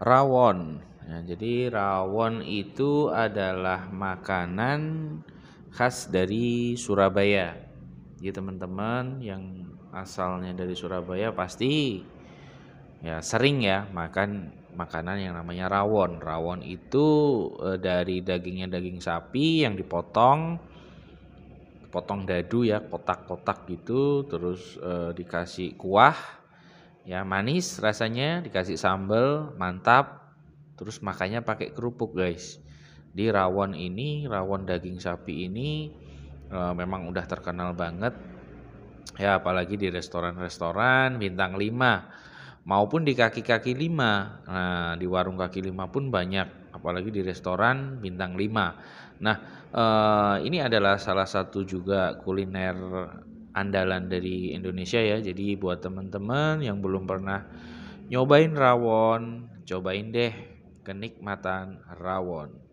rawon. Ya, jadi rawon itu adalah makanan khas dari Surabaya. Jadi teman-teman yang asalnya dari Surabaya pasti ya sering ya makan makanan yang namanya rawon. Rawon itu e, dari dagingnya daging sapi yang dipotong potong dadu ya kotak-kotak gitu terus e, dikasih kuah ya manis rasanya dikasih sambal mantap Terus makanya pakai kerupuk guys. Di rawon ini, rawon daging sapi ini e, memang udah terkenal banget. Ya apalagi di restoran-restoran bintang 5 maupun di kaki-kaki 5. Nah, di warung kaki 5 pun banyak, apalagi di restoran bintang 5. Nah, e, ini adalah salah satu juga kuliner andalan dari Indonesia ya. Jadi buat teman-teman yang belum pernah nyobain rawon, cobain deh kenikmatan rawon.